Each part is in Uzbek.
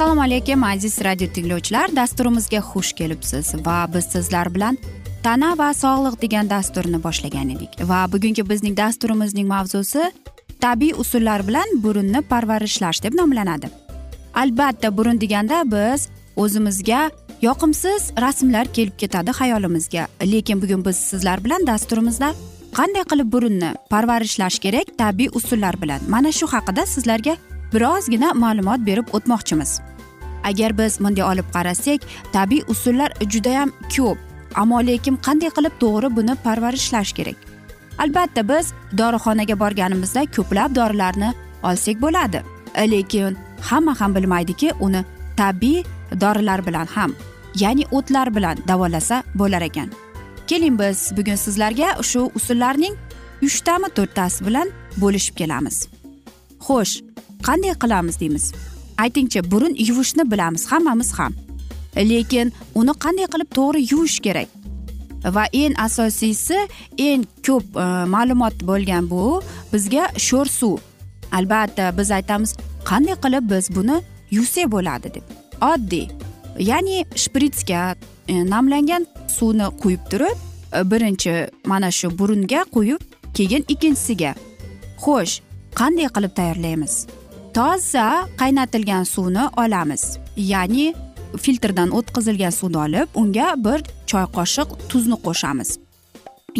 assalomu alaykum aziz radio tinglovchilar. Dasturimizga xush kelibsiz va biz sizlar bilan tana va sog'liq degan dasturni boshlagan edik. Va bugungi bizning dasturimizning mavzusi tabiiy usullar bilan burunni parvarishlash deb nomlanadi. Albatta burun deganda biz o'zimizga yoqimsiz rasmlar kelib ketadi xayolimizga lekin bugun biz sizlar bilan dasturimizda qanday qilib burunni parvarishlash kerak tabiiy usullar bilan? Mana shu haqida sizlarga birozgina ma'lumot berib o'tmoqchimiz. Agar biz bunday olib qarasak tabiiy usullar judayam ko'p. Ammo lekin qanday qilib to'g'ri buni parvarishlash kerak? Albatta biz dorixonaga borganimizda ko'plab dorilarni olsak bo'ladi. Lekin hamma ham bilmaydiki uni tabiiy dorilar bilan ham ya'ni o'tlar bilan davolasa bo'lar ekan. Keling biz bugun sizlarga shu usullarning uchtami to'rttasi bilan bo'lishib kelamiz. Xo'sh qanday qilamiz deymiz? Aytingchi burun yuvishni bilamiz hammamiz ham. Lekin uni qanday qilib to'g'ri yuvish kerak? Va eng asosiysi eng ko'p e, ma'lumot bo'lgan bu bizga sho'r suv. Albatta biz aytamiz qanday qilib biz buni yuvsak bo'ladi deb. Oddiy. Ya'ni shpritsga e, namlangan suvni quyib turib e, birinchi mana shu burunga quyib keyin ikkinchisiga. Xo'sh qanday qilib tayyorlaymiz? Toza qaynatilgan suvni olamiz. Ya'ni filtrdan o'tkazilgan suvni olib unga bir choy qoshiq tuzni qo'shamiz.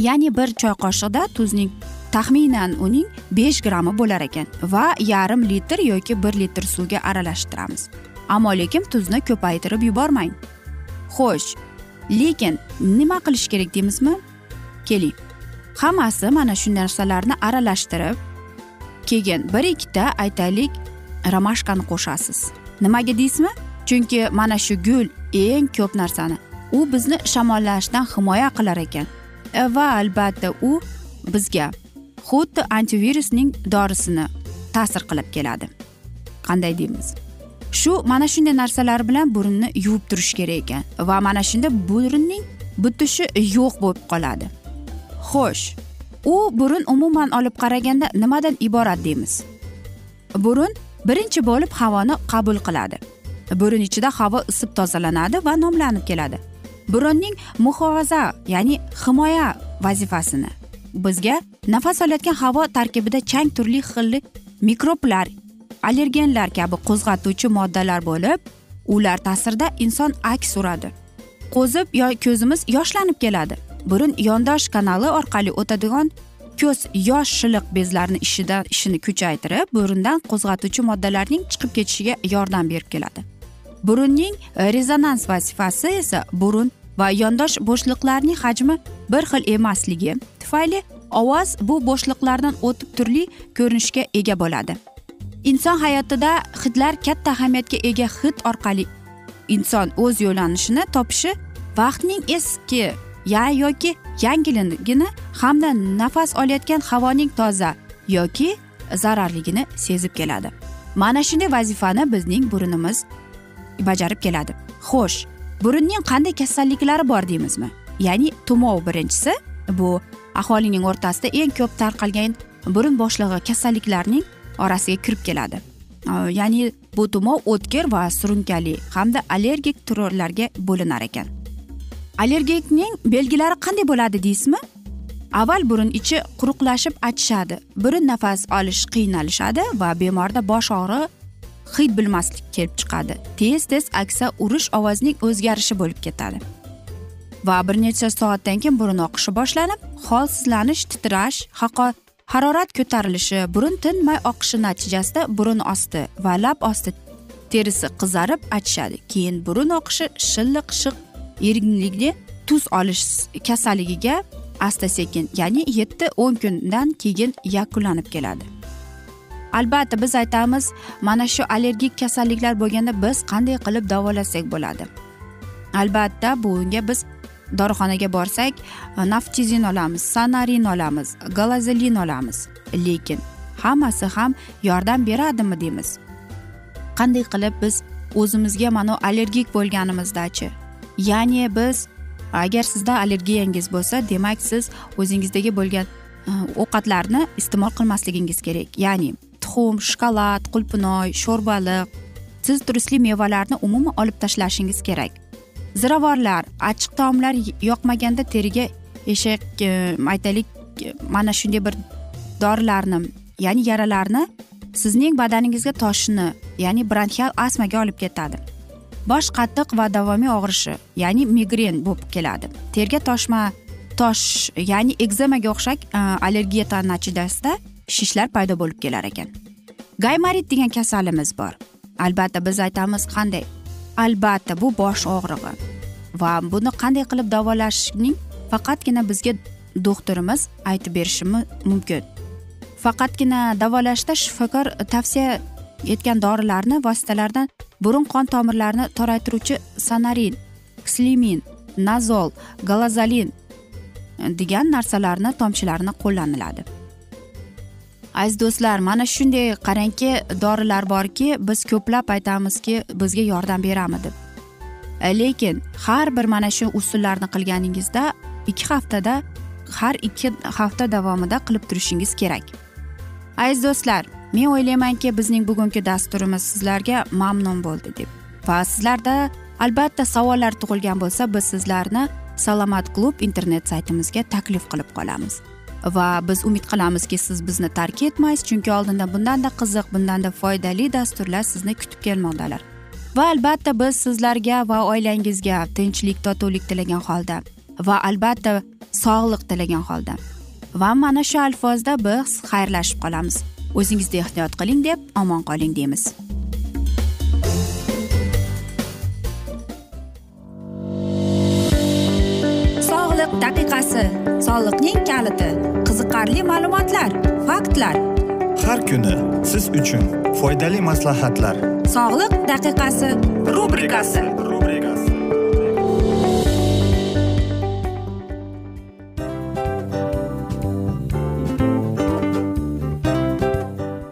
Ya'ni bir choy qoshiqda tuzning taxminan uning besh grammi bo'lar ekan va yarim litr yoki bir litr suvga aralashtiramiz. Ammo lekin tuzni ko'paytirib yubormang. Xo'sh lekin nima qilish kerak deymizmi? Keling. Hammasi mana shu narsalarni aralashtirib keyin bir ikkita aytaylik ramashkani qo'shasiz. Nimaga deysizmi? Chunki mana shu gul eng ko'p narsani. U bizni shamollashdan himoya qilar ekan. E, va albatta u bizga xuddi antivirusning dorisini ta'sir qilib keladi. Qanday deymiz? Shu mana shunday narsalar bilan burunni yuvib turish kerak ekan va mana shunda burunning butishi yo'q bo'lib qoladi. Xo'sh u burun umuman olib qaraganda nimadan iborat deymiz? Burun birinchi bo'lib havoni qabul qiladi. Burun ichida havo isib tozalanadi va nomlanib keladi. Burunning muhofaza ya'ni himoya vazifasini. Bizga nafas olayotgan havo tarkibida chang turli xilli mikroblar allergenlar kabi qo'zg'atuvchi moddalar bo'lib ular ta'sirida inson aks uradi. Qo'zib yo ko'zimiz yoshlanib keladi. Burun yondosh kanali orqali o'tadigan ko'z yosh shiliq bezlarini ishidan ishini kuchaytirib burundan qo'zg'atuvchi moddalarning chiqib ketishiga yordam berib keladi. Burunning e, rezonans vazifasi esa burun va yondosh bo'shliqlarning hajmi bir xil emasligi tufayli ovoz bu bo'shliqlardan o'tib turli ko'rinishga ega bo'ladi. Inson hayotida hidlar katta ahamiyatga ega hid orqali inson o'z yo'nalishini topishi vaqtning eski ya yoki yangiligini hamda nafas olayotgan havoning toza yoki zararligini sezib keladi. Mana shunday vazifani bizning burunimiz bajarib keladi. Xo'sh burunning qanday kasalliklari bor deymizmi? Ya'ni tumov birinchisi bu aholining o'rtasida eng ko'p tarqalgan burun bo'shlig'i kasalliklarining orasiga kirib keladi. Ya'ni bu tumov o'tkir va surunkali hamda allergik turlarga bo'linar ekan. Allergikning belgilari qanday bo'ladi deysizmi? Avval burun ichi quruqlashib achishadi burun nafas olish qiynalishadi va bemorda bosh og'rig'i hid bilmaslik kelib chiqadi. Tez tez aksa urish ovozning o'zgarishi bo'lib ketadi. Va bir necha soatdan keyin burun oqishi boshlanib holsizlanish titrash harorat ko'tarilishi burun tinmay oqishi natijasida burun osti va lab osti terisi qizarib achishadi. Keyin burun oqishi shilliq shiq erginlikli tuz olish kasalligiga asta sekin ya'ni yetti o'n kundan keyin yakunlanib keladi. Albatta biz aytamiz mana shu allergik kasalliklar bo'lganda biz qanday qilib davolasak bo'ladi. Albatta bunga biz dorixonaga borsak naftizin olamiz sanarin olamiz galazelin olamiz. Lekin hammasi ham yordam beradimi deymiz? Qanday qilib biz o'zimizga mana allergik bo'lganimizdachi? Ya'ni biz agar sizda allergiyangiz bo'lsa demak siz o'zingizdagi bo'lgan e, ovqatlarni iste'mol qilmasligingiz kerak. Ya'ni tuxum shokolad qulpunoy sho'rbaliq siz turistli mevalarni umuman olib tashlashingiz kerak. Ziravorlar achchiq taomlar yoqmaganda teriga eshak e, aytaylik e, mana shunday bir dorilarni ya'ni yaralarni sizning badaningizga toshishni ya'ni bronxial astmaga olib ketadi. Bosh qattiq va davomiy og'rishi ya'ni migren bo'lib keladi. Terga toshma tosh ya'ni egzemaga o'xshak e, allergiya natijasida shishlar paydo bo'lib kelar ekan. Gaymarit degan kasalimiz bor. Albatta biz aytamiz qanday? Albatta bu bosh og'rig'i. Va buni qanday qilib davolashning faqatgina bizga doktorimiz aytib berishi mumkin. Faqatgina davolashda shifokor tavsiya etgan dorilarni vositalardan burun qon tomirlarini toraytiruvchi sanarin kslimin nazol galazolin degan narsalarni tomchilarini qo'llaniladi. Aziz do'stlar mana shunday qarangki dorilar borki biz ko'plab aytamizki bizga yordam berami deb. Lekin har bir mana shu usullarni qilganingizda ikki haftada har ikki hafta davomida qilib turishingiz kerak. Aziz do'stlar men o'ylaymanki bizning bugungi dasturimiz sizlarga mamnun bo'ldi deb. Va sizlarda albatta savollar tug'ilgan bo'lsa biz sizlarni salomat klub internet saytimizga taklif qilib qolamiz. Va biz umid qilamizki siz bizni tark etmaysiz chunki oldinda bundanda qiziq bundanda foydali dasturlar sizni kutib kelmoqdalar. Va albatta biz sizlarga va oilangizga tinchlik totuvlik tilagan holda va albatta sog'liq tilagan holda va mana shu alfozda biz xayrlashib qolamiz. O'zingizni ehtiyot qiling deb omon qoling deymiz. Sog'liq daqiqasi. Soliqning kaliti. Qiziqarli ma'lumotlar faktlar. Har kuni siz uchun foydali maslahatlar. Sog'liq daqiqasi rubrikasi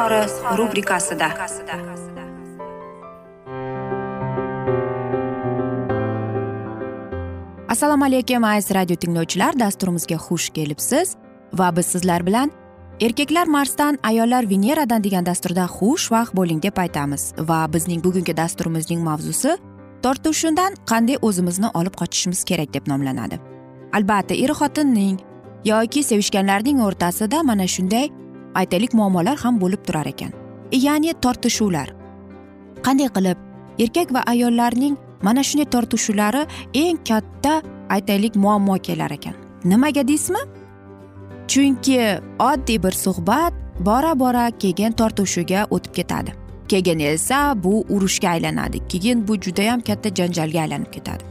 izhori rubrikasida. Assalomu alaykum aziz radio tinglovchilar. Dasturimizga xush kelibsiz va biz sizlar bilan erkaklar marsdan ayollar veneradan degan dasturda xushvaqt bo'ling deb aytamiz. Va bizning bugungi dasturimizning mavzusi tortishuvdan qanday o'zimizni olib qochishimiz kerak deb nomlanadi. Albatta er xotinning yoki sevishganlarning o'rtasida mana shunday aytaylik muammolar ham bo'lib turar ekan. Ya'ni tortishuvlar. Qanday qilib erkak va ayollarning mana shunday tortishuvlari eng katta aytaylik muammo kelar ekan? Nimaga deysizmi? Chunki oddiy bir suhbat bora bora keyin tortishuvga o'tib ketadi. Keyin esa bu urushga aylanadi keyin bu judayam katta janjalga aylanib ketadi.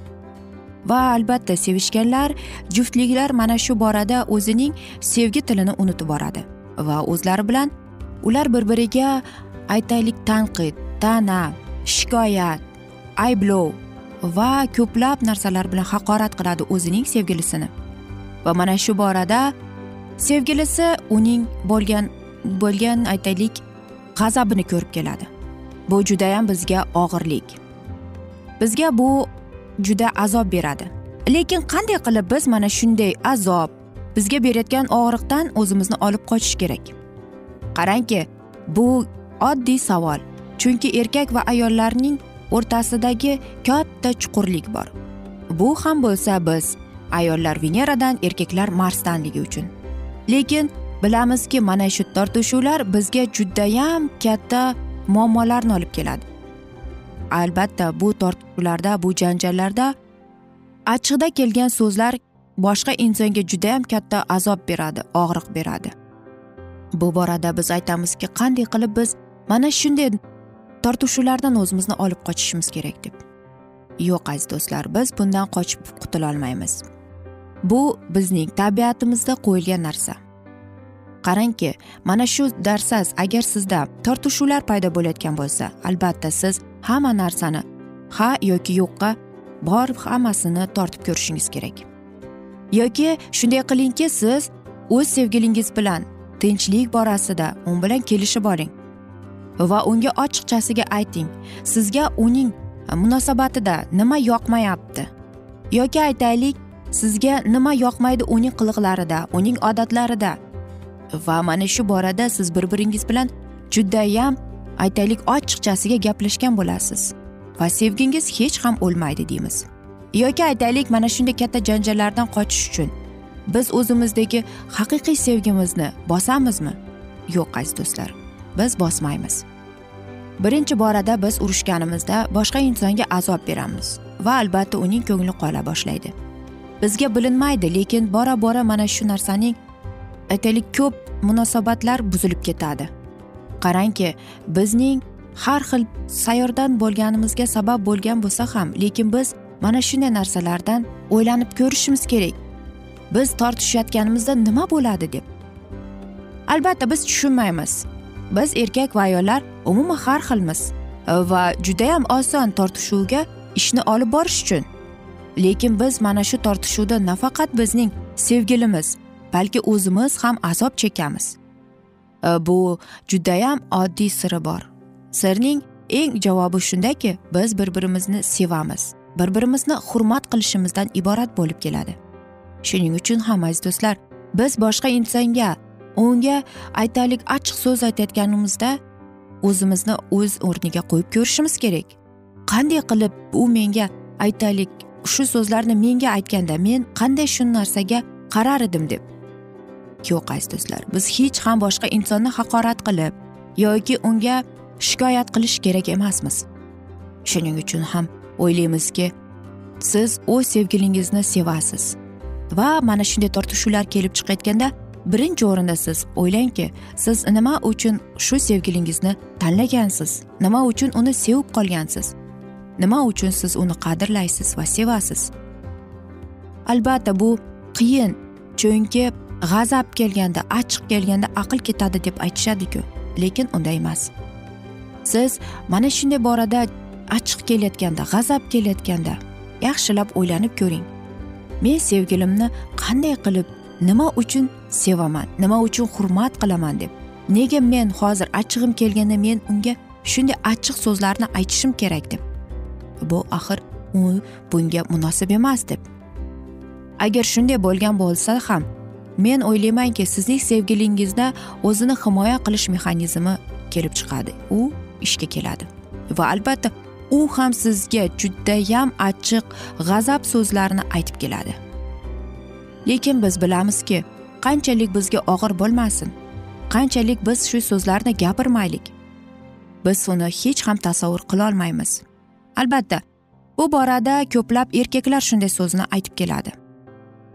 Va albatta sevishganlar juftliklar mana shu borada o'zining sevgi tilini unutib boradi. Va o'zlari bilan ular bir biriga aytaylik tanqid ta'na shikoyat ayblov va ko'plab narsalar bilan haqorat qiladi o'zining sevgilisini. Va mana shu borada sevgilisi uning bo'lgan bo'lgan aytaylik g'azabini ko'rib keladi. Bu judayam bizga og'irlik. Bizga bu juda azob beradi. Lekin qanday qilib biz mana shunday azob bizga berayotgan og'riqdan o'zimizni olib qochish kerak. Qarangki bu oddiy savol chunki erkak va ayollarning o'rtasidagi katta chuqurlik bor. Bu ham bo'lsa biz ayollar veneradan erkaklar marsdanligi uchun. Lekin bilamizki mana shu tortishuvlar bizga judayam katta muammolarni olib keladi. Albatta bu tortishuvlarda bu janjallarda achchiqda kelgan so'zlar boshqa insonga judayam katta azob beradi og'riq beradi. Bu borada biz aytamizki qanday qilib biz mana shunday tortishuvlardan o'zimizni olib qochishimiz kerak deb. Yo'q aziz do'stlar biz bundan qochib qutulolmaymiz. Bu bizning tabiatimizda qo'yilgan narsa. Qarangki mana shu darsaz agar sizda tortishuvlar paydo bo'layotgan bo'lsa albatta siz hamma narsani ha yoki yo'qqa bor hammasini tortib ko'rishingiz kerak. Yoki shunday qilingki siz o'z sevgilingiz bilan tinchlik borasida u bilan kelishib oling va unga ochiqchasiga ayting sizga uning munosabatida nima yoqmayapti? Yoki aytaylik sizga nima yoqmaydi uning qiliqlarida uning odatlarida? Va mana shu borada siz bir biringiz bilan judayam aytaylik ochiqchasiga gaplashgan bo'lasiz va sevgingiz hech ham o'lmaydi deymiz. Yoki aytaylik mana shunday katta janjallardan qochish uchun biz o'zimizdagi haqiqiy sevgimizni bosamizmi? Yo'q aziz do'stlar biz bosmaymiz. Birinchi borada biz urushganimizda boshqa insonga azob beramiz va albatta uning ko'ngli qola boshlaydi. Bizga bilinmaydi lekin bora bora mana shu narsaning aytaylik ko'p munosabatlar buzilib ketadi. Qarangki bizning har xil sayyordan bo'lganimizga sabab bo'lgan bo'lsa ham lekin biz mana shunday narsalardan o'ylanib ko'rishimiz kerak. Biz tortishayotganimizda nima bo'ladi deb. Albatta biz tushunmaymiz. Biz erkak va ayollar umuman har xilmiz va judayam oson tortishuvga ishni olib borish uchun. Lekin biz mana shu tortishuvda nafaqat bizning sevgilimiz balki o'zimiz ham azob chekamiz. E, bu judayam oddiy siri bor. Sirning eng javobi shundaki biz bir birimizni sevamiz. Bir birimizni hurmat qilishimizdan iborat bo'lib keladi. Shuning uchun ham aziz do'stlar biz boshqa insonga unga aytaylik achchiq so'z aytayotganimizda o'zimizni o'z o'rniga qo'yib ko'rishimiz kerak. Qanday qilib u menga aytaylik shu so'zlarni menga aytganda men qanday shu narsaga qarar edim deb? Yo'q aziz do'stlar biz hech ham boshqa insonni haqorat qilib yoki unga shikoyat qilish kerak emasmiz. Shuning uchun ham o'ylaymizki siz o'z sevgilingizni sevasiz. Va mana shunday tortishuvlar kelib chiqayotganda birinchi o'rinda siz o'ylangki siz nima uchun shu sevgilingizni tanlagansiz? Nima uchun uni sevib qolgansiz? Nima uchun siz uni qadrlaysiz va sevasiz? Albatta bu qiyin chunki g'azab kelganda achchiq kelganda aql ketadi deb aytishadiku lekin unday emas. Siz mana shunday borada achchiq kelayotganda g'azab kelayotganda yaxshilab o'ylanib ko'ring. Men sevgilimni qanday qilib nima uchun sevaman nima uchun hurmat qilaman deb. Nega men hozir achchig'im kelganda men unga shunday achchiq so'zlarni aytishim kerak deb. Bu axir u bunga munosib emas deb. Agar shunday bo'lgan bo'lsa ham men o'ylaymanki sizning sevgilingizda o'zini himoya qilish mexanizmi kelib chiqadi. U ishga keladi va albatta u ham sizga judayam achchiq g'azab so'zlarni aytib keladi. Lekin biz bilamizki qanchalik bizga og'ir bo'lmasin. Qanchalik biz shu so'zlarni gapirmaylik. Biz uni hech ham tasavvur qilolmaymiz albatta bu borada ko'plab erkaklar shunday so'zni aytib keladi.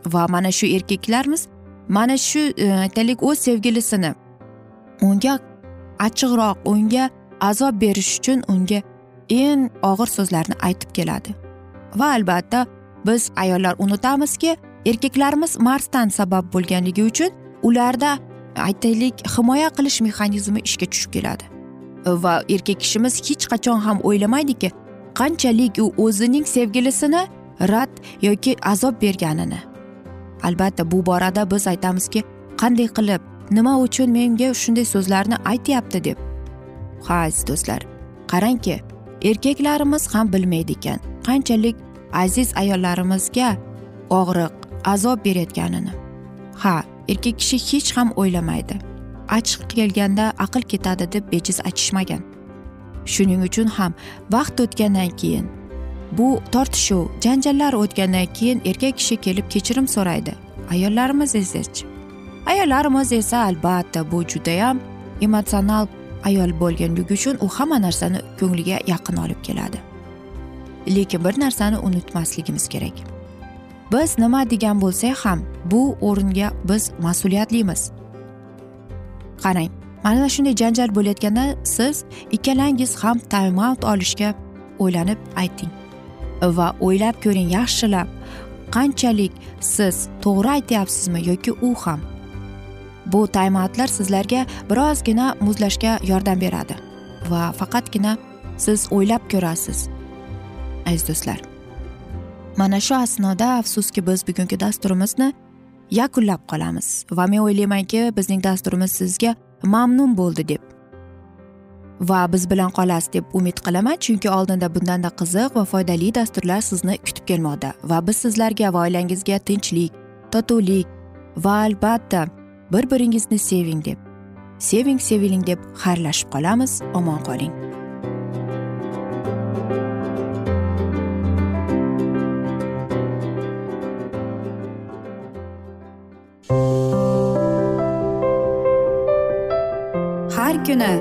Va mana shu erkaklarimiz mana shu e, aytaylik o'z sevgilisini unga achchiqroq unga azob berish uchun unga eng og'ir so'zlarni aytib keladi. Va albatta biz ayollar unutamizki erkaklarimiz marsdan sabab bo'lganligi uchun ularda aytaylik himoya qilish mexanizmi ishga tushib keladi. Va erkak kishimiz hech qachon ham o'ylamaydiki qanchalik u o'zining sevgilisini rad yoki azob berganini. Albatta bu borada biz aytamizki qanday qilib nima uchun menga shunday so'zlarni aytyapti deb. Ha aziz do'stlar qarangki erkaklarimiz ham bilmaydi ekan qanchalik aziz ayollarimizga og'riq azob berayotganini. Ha erkak kishi hech ham o'ylamaydi. Achchiq kelganda aql ketadi deb bejiz aytishmagan. Shuning uchun ham vaqt o'tgandan keyin bu tortishuv janjallar o'tgandan keyin erkak kishi kelib kechirim so'raydi. Ayollarimiz esachi ayollarimiz esa albatta bu judayam emotsional ayol bo'lganligi uchun u hamma narsani ko'ngliga yaqin olib keladi. Lekin bir narsani unutmasligimiz kerak. Biz nima degan bo'lsak ham bu o'ringa biz mas'uliyatlimiz. Qarang mana shunday janjal bo'layotganda siz ikkalangiz ham time out olishga o'ylanib ayting. Va o'ylab ko'ring yaxshilab qanchalik siz to'g'ri aytyapsizmi yoki u ham? Bu time outlar sizlarga birozgina muzlashga yordam beradi va faqatgina siz o'ylab ko'rasiz aziz do'stlar. Mana shu asnoda afsuski biz bugungi dasturimizni yakunlab qolamiz va men o'ylaymanki bizning dasturimiz sizga mamnun bo'ldi deb va biz bilan qolasiz deb umid qilaman. Chunki oldinda bundanda qiziq va foydali dasturlar sizni kutib kelmoqda va biz sizlarga va oilangizga tinchlik totuvlik va albatta bir biringizni seving deb. Seving seviling deb xayrlashib qolamiz. Omon qoling. Har kuni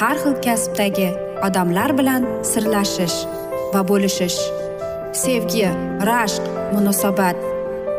har xil kasbdagi odamlar bilan sirlashish va bo'lishish. Sevgi rashq munosabat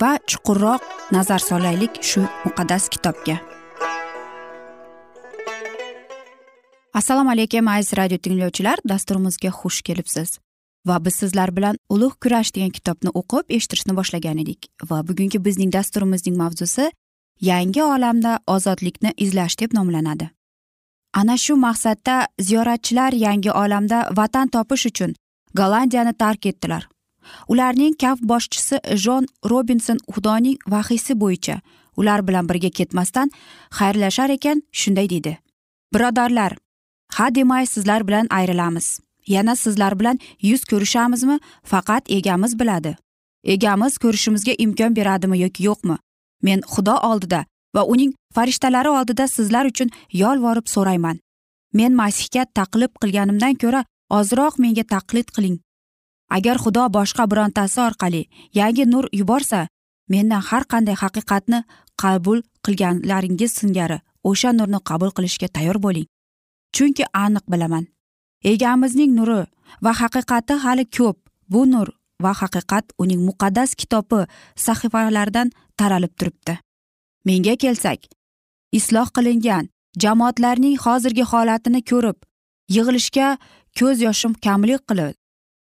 va chuqurroq nazar solaylik shu muqaddas kitobga. Assalomu alaykum aziz radio tinglovchilar. Dasturimizga xush kelibsiz. Va biz sizlar bilan ulug' kurash degan kitobni o'qib eshittirishni boshlagan edik. Va bugungi bizning dasturimizning mavzusi yangi olamda ozodlikni izlash deb nomlanadi. Ana shu maqsadda ziyoratchilar yangi olamda vatan topish uchun gollandiyani tark etdilar. Ularning kaf boshchisi jon robinson xudoning vahiysi bo'yicha ular bilan birga ketmasdan xayrlashar ekan shunday deydi. Birodarlar ha demay sizlar bilan ayrilamiz. Yana sizlar bilan yuz ko'rishamizmi faqat egamiz biladi. Egamiz ko'rishimizga imkon beradimi yoki yo'qmi? Men xudo oldida va uning farishtalari oldida sizlar uchun yolvorib so'rayman. Men masihga taqlid qilganimdan ko'ra ozroq menga taqlid qiling. Agar xudo boshqa birontasi orqali yangi nur yuborsa mendan har qanday haqiqatni qabul qilganlaringiz singari o'sha nurni qabul qilishga tayyor bo'ling. Chunki aniq bilaman egamizning nuri va haqiqati hali ko'p. Bu nur va haqiqat uning muqaddas kitobi sahifalaridan taralib turibdi. Menga kelsak isloh qilingan jamoatlarning hozirgi holatini ko'rib yig'ilishga ko'z yoshim kamlik qilib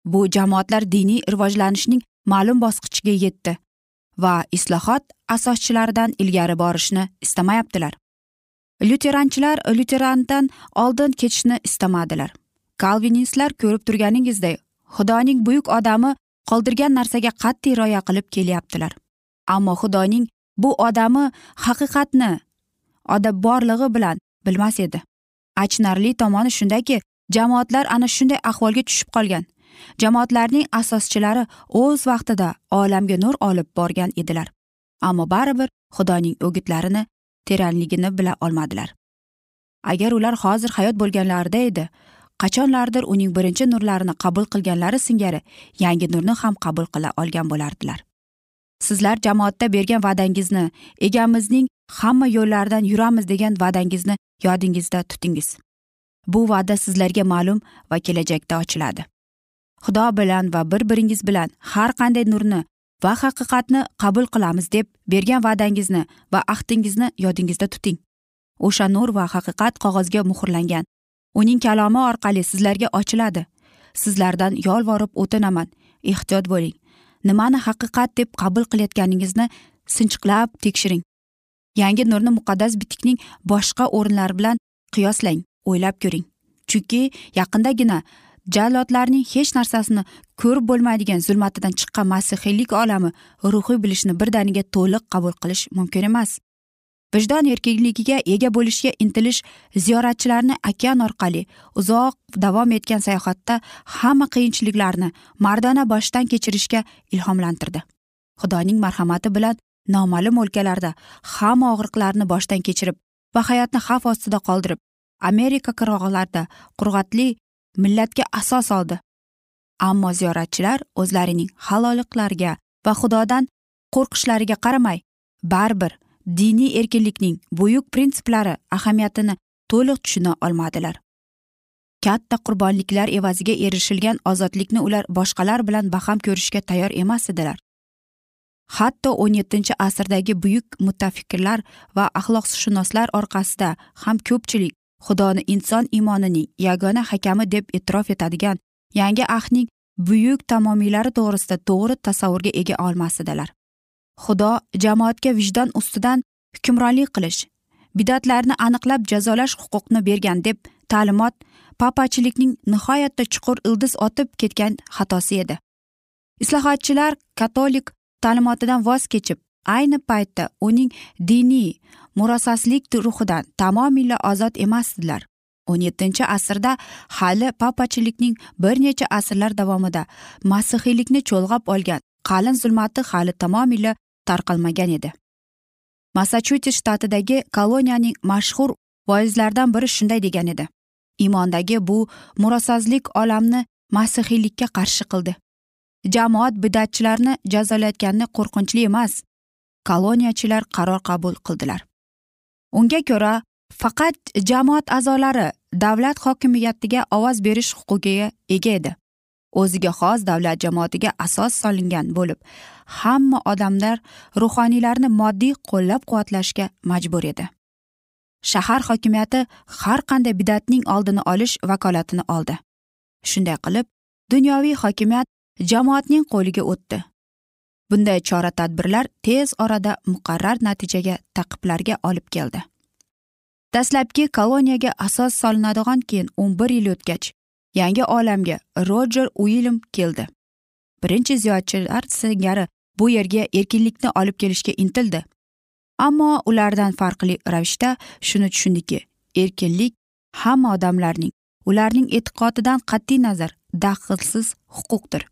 bu jamoatlar diniy rivojlanishning ma'lum bosqichiga yetdi va islohot asoschilaridan ilgari borishni istamayaptilar. Lyuteranchilar lyuterandan oldin ketishni istamadilar. Kalvinistlar ko'rib turganingizdek xudoning buyuk odami qoldirgan narsaga qat'iy rioya qilib kelyaptilar. Ammo xudoning bu odami haqiqatni odam borlig'i bilan bilmas edi. Achinarli tomoni shundaki jamoatlar ana shunday ahvolga tushib qolgan. Jamoatlarning asoschilari o'z vaqtida olamga nur olib borgan edilar. Ammo baribir xudoning o'gitlarini teranligini bila olmadilar. Agar ular hozir hayot bo'lganlarida edi qachonlardir uning birinchi nurlarini qabul qilganlari singari yangi nurni ham qabul qila olgan bo'lardilar. Sizlar jamoatda bergan va'dangizni egamizning hamma yo'llaridan yuramiz degan va'dangizni yodingizda tutingiz. Bu va'da sizlarga ma'lum va kelajakda ochiladi. Xudo bilan va bir biringiz bilan har qanday nurni va haqiqatni qabul qilamiz deb bergan va'dangizni va ahdingizni yodingizda tuting. O'sha nur va haqiqat qog'ozga muhrlangan. Uning kalomi orqali sizlarga ochiladi. Sizlardan yolvorib o'tinaman. Ehtiyot bo'ling. Nimani haqiqat deb qabul qilayotganingizni sinchiqlab tekshiring. Yangi nurni muqaddas bitikning boshqa o'rinlari bilan qiyoslang o'ylab ko'ring. Chunki yaqindagina jallodlarning hech narsasini ko'rib bo'lmaydigan zulmatidan chiqqan masihiylik olami ruhiy bilishni birdaniga to'liq qabul qilish mumkin emas. Vijdon erkinligiga ega bo'lishga intilish ziyoratchilarni okean orqali uzoq davom etgan sayohatda hamma qiyinchiliklarni mardona boshdan kechirishga ilhomlantirdi. Xudoning marhamati bilan noma'lum o'lkalarda hamma og'riqlarni boshdan kechirib va hayotni xavf ostida qoldirib amerika qirg'oqlarida qurg'atli millatga asos oldi. Ammo ziyoratchilar o'zlarining haloliqlariga va xudodan qo'rqishlariga qaramay baribir diniy erkinlikning buyuk prinsiplari ahamiyatini to'liq tushuna olmadilar. Katta qurbonliklar evaziga erishilgan ozodlikni ular boshqalar bilan baham ko'rishga tayyor emas edilar. Hatto o'n yettinchi asrdagi buyuk mutafikirlar va axloqshunoslar orqasida ham ko'pchilik xudoni inson iymonining yagona hakami deb e'tirof etadigan yangi ahdning buyuk tamomiylari to'g'risida to'g'ri tasavvurga ega olmas edilar xudo jamoatga vijdon ustidan hukmronlik qilish bidatlarni aniqlab jazolash huquqini bergan deb ta'limot papachilikning nihoyatda chuqur ildiz otib ketgan xatosi edi. Islohotchilar katolik ta'limotidan voz kechib ayni paytda uning diniy murosaslik ruhidan tamomila ozod emasdilar. O'n yettinchi asrda hali papachilikning bir necha asrlar davomida masihiylikni cho'lg'ab olgan qalin zulmati hali tamomila tarqalmagan edi. Massachusets shtatidagi koloniyaning mashhur voizlaridan biri shunday degan edi. Iymondagi bu murosazlik olamni masihiylikka qarshi qildi. Jamoat bidatchilarni jazolayotgani qo'rqinchli emas koloniyachilar qaror qabul qildilar. Unga ko'ra faqat jamoat a'zolari davlat hokimiyatiga ovoz berish huquqiga ega edi. O'ziga xos davlat jamoatiga asos solingan bo'lib hamma odamlar ruhoniylarni moddiy qo'llab quvvatlashga majbur edi. Shahar hokimiyati har qanday bidatning oldini olish vakolatini oldi. Shunday qilib dunyoviy hokimiyat jamoatning qo'liga o'tdi. Bunday chora tadbirlar tez orada muqarrar natijaga taqiblarga olib keldi. Dastlabki koloniyaga asos solinadigan keyin o'n bir yil o'tgach yangi olamga rojer uilyam keldi. Birinchi ziyoratchilar singari bu yerga erkinlikni olib kelishga intildi. Ammo ulardan farqli ravishda shuni tushundiki erkinlik hamma odamlarning ularning e'tiqodidan qat'iy nazar daxlsiz huquqdir.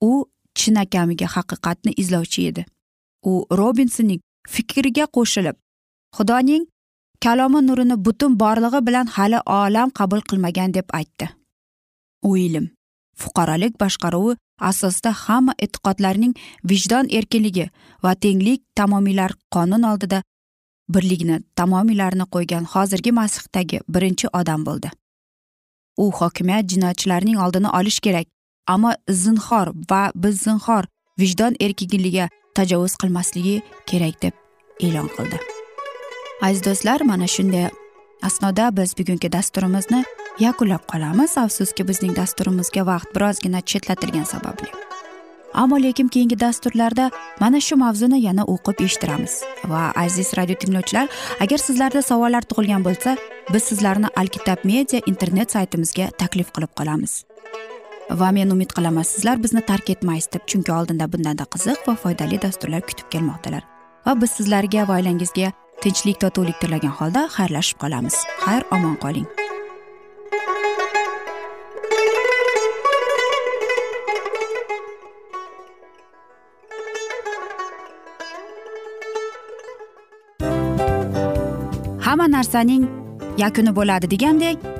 U chinakamiga haqiqatni izlovchi edi. U robinsonning fikriga qo'shilib xudoning kalomi nurini butun borlig'i bilan hali olam qabul qilmagan deb aytdi. U ilm fuqarolik boshqaruvi asosida hamma e'tiqodlarning vijdon erkinligi va tenglik tamomiylar qonun oldida birligini tamomilarini qo'ygan hozirgi masihdagi birinchi odam bo'ldi. U hokimiyat jinoyatchilarning oldini olish kerak. Ammo zinhor va biz zinhor vijdon erkinligiga tajovuz qilmasligi kerak deb e'lon qildi. Aziz do'stlar mana shunday asnoda biz bugungi dasturimizni yakunlab qolamiz. Afsuski bizning dasturimizga vaqt birozgina chetlatilgani sababli. Ammo lekin keyingi dasturlarda mana shu mavzuni yana o'qib eshittiramiz. Va aziz radio tinglovchilar agar sizlarda savollar tug'ilgan bo'lsa biz sizlarni alkitab media internet saytimizga taklif qilib qolamiz. Va men umid qilaman sizlar bizni tark etmaysiz deb. Chunki oldinda bundanda qiziq va foydali dasturlar kutib kelmoqdalar. Va biz sizlarga va oilangizga tinchlik totuvlik tilagan holda xayrlashib qolamiz. Xayr omon qoling. Hamma narsaning yakuni bo'ladi degandek